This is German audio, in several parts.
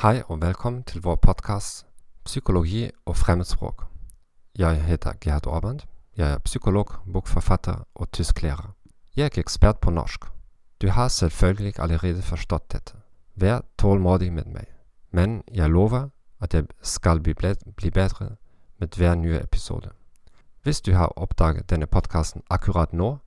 Hei og velkommen til vår podkast 'Psykologi og fremmedspråk'. Jeg heter Gerhard Orband Jeg er psykolog, bokforfatter og tysklærer. Jeg er ikke ekspert på norsk. Du har selvfølgelig allerede forstått dette. Vær tålmodig med meg. Men jeg lover at jeg skal bli, bli bedre med hver nye episode. Hvis du har oppdaget denne podkasten akkurat nå,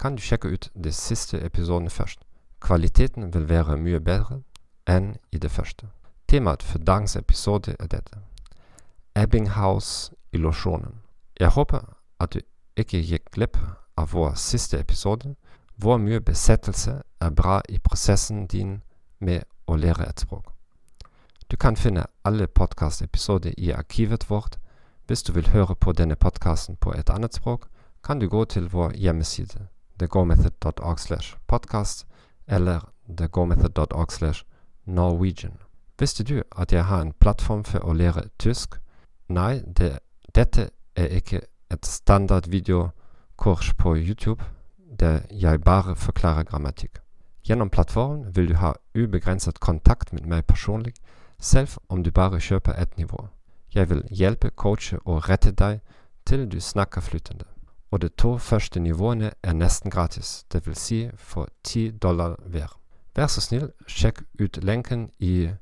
kan du sjekke ut de siste episodene først. Kvaliteten vil være mye bedre enn i det første. Temaet for dagens episode er dette. Ebbinghaus-illusjonen. Jeg håper at du ikke gikk glipp av vår siste episode, hvor mye besettelse er bra i prosessen din med å lære et språk. Du kan finne alle podkastepisoder i arkivet vårt. Hvis du vil høre på denne podkasten på et annet språk, kan du gå til vår hjemmeside thegomethod.org slash podcast eller thegomethod.org slash norwegian. Visste du at jeg har en plattform for å lære tysk? Nei, det, dette er ikke et standard videokurs på YouTube der jeg bare forklarer grammatikk. Gjennom plattformen vil du ha ubegrenset kontakt med meg personlig, selv om du bare kjøper ett nivå. Jeg vil hjelpe, coache og rette deg til du snakker flytende. Og de to første nivåene er nesten gratis, dvs. Si for ti dollar hver. Vær så snill, sjekk ut lenken i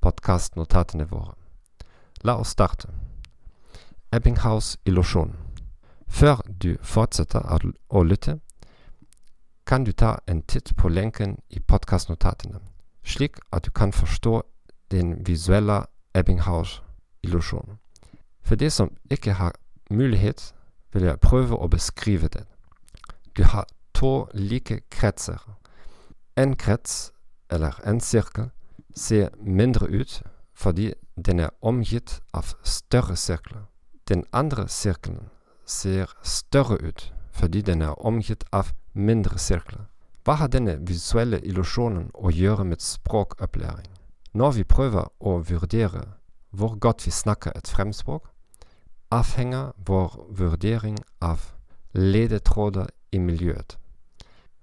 podkastnotatene våre. La oss starte. Ebbinghaus-illusjonen. Før du fortsetter å lytte, kan du ta en titt på lenken i podkastnotatene, slik at du kan forstå den visuelle Ebbinghaus-illusjonen. For de som ikke har mulighet, vil jeg prøve å beskrive det. Du har to like kretser. En krets, eller en sirkel, ser mindre ut fordi den er omgitt av større sirkler. Den andre sirkelen ser større ut fordi den er omgitt av mindre sirkler. Hva har denne visuelle illusjonen å gjøre med språkopplæring? Når vi prøver å vurdere hvor godt vi snakker et fremspråk, avhenger vår vurdering av ledetråder i miljøet.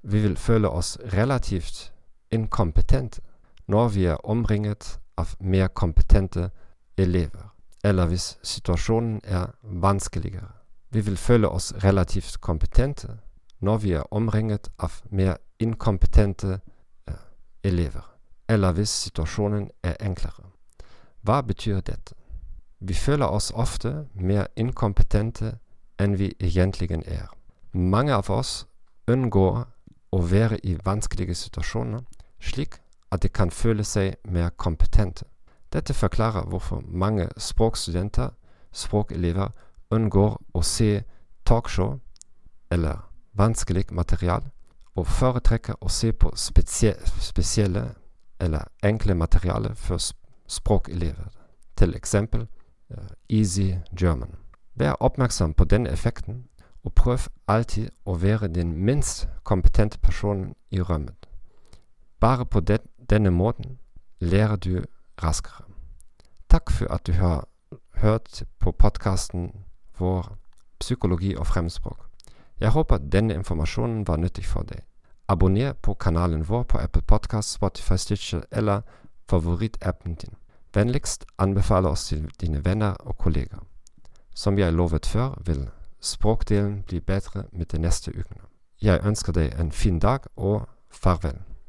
Vi vil føle oss relativt inkompetente når vi er omringet av mer kompetente elever, eller hvis situasjonen er vanskeligere. Vi vil føle oss relativt kompetente når vi er omringet av mer inkompetente eh, elever, eller hvis situasjonen er enklere. Hva betyr dette? Vi føler oss ofte mer inkompetente enn vi egentlig er. Mange av oss unngår å være i vanskelige situasjoner, slik at de kan føle seg mer kompetente. Dette forklarer hvorfor mange språkstudenter, språkelever, unngår å se talkshow eller vanskelig material, og foretrekker å se på spesie spesielle eller enkle materiale for språkelever, eksempel uh, Easy German. Vær oppmerksom på denne effekten, og prøv alltid å være den minst kompetente personen i rømmet. Bare på det, denne måten lærer du raskere. Takk for at du har hørt på podkasten vår Psykologi og fremmedspråk. Jeg håper denne informasjonen var nyttig for deg. Abonner på kanalen vår på Apple Podcast, Spotify, Stitcher eller favorittappen din. Vennligst anbefale oss til dine venner og kollegaer. Som jeg lovet før, vil språkdelen bli bedre med de neste ukene. Jeg ønsker deg en fin dag og farvel.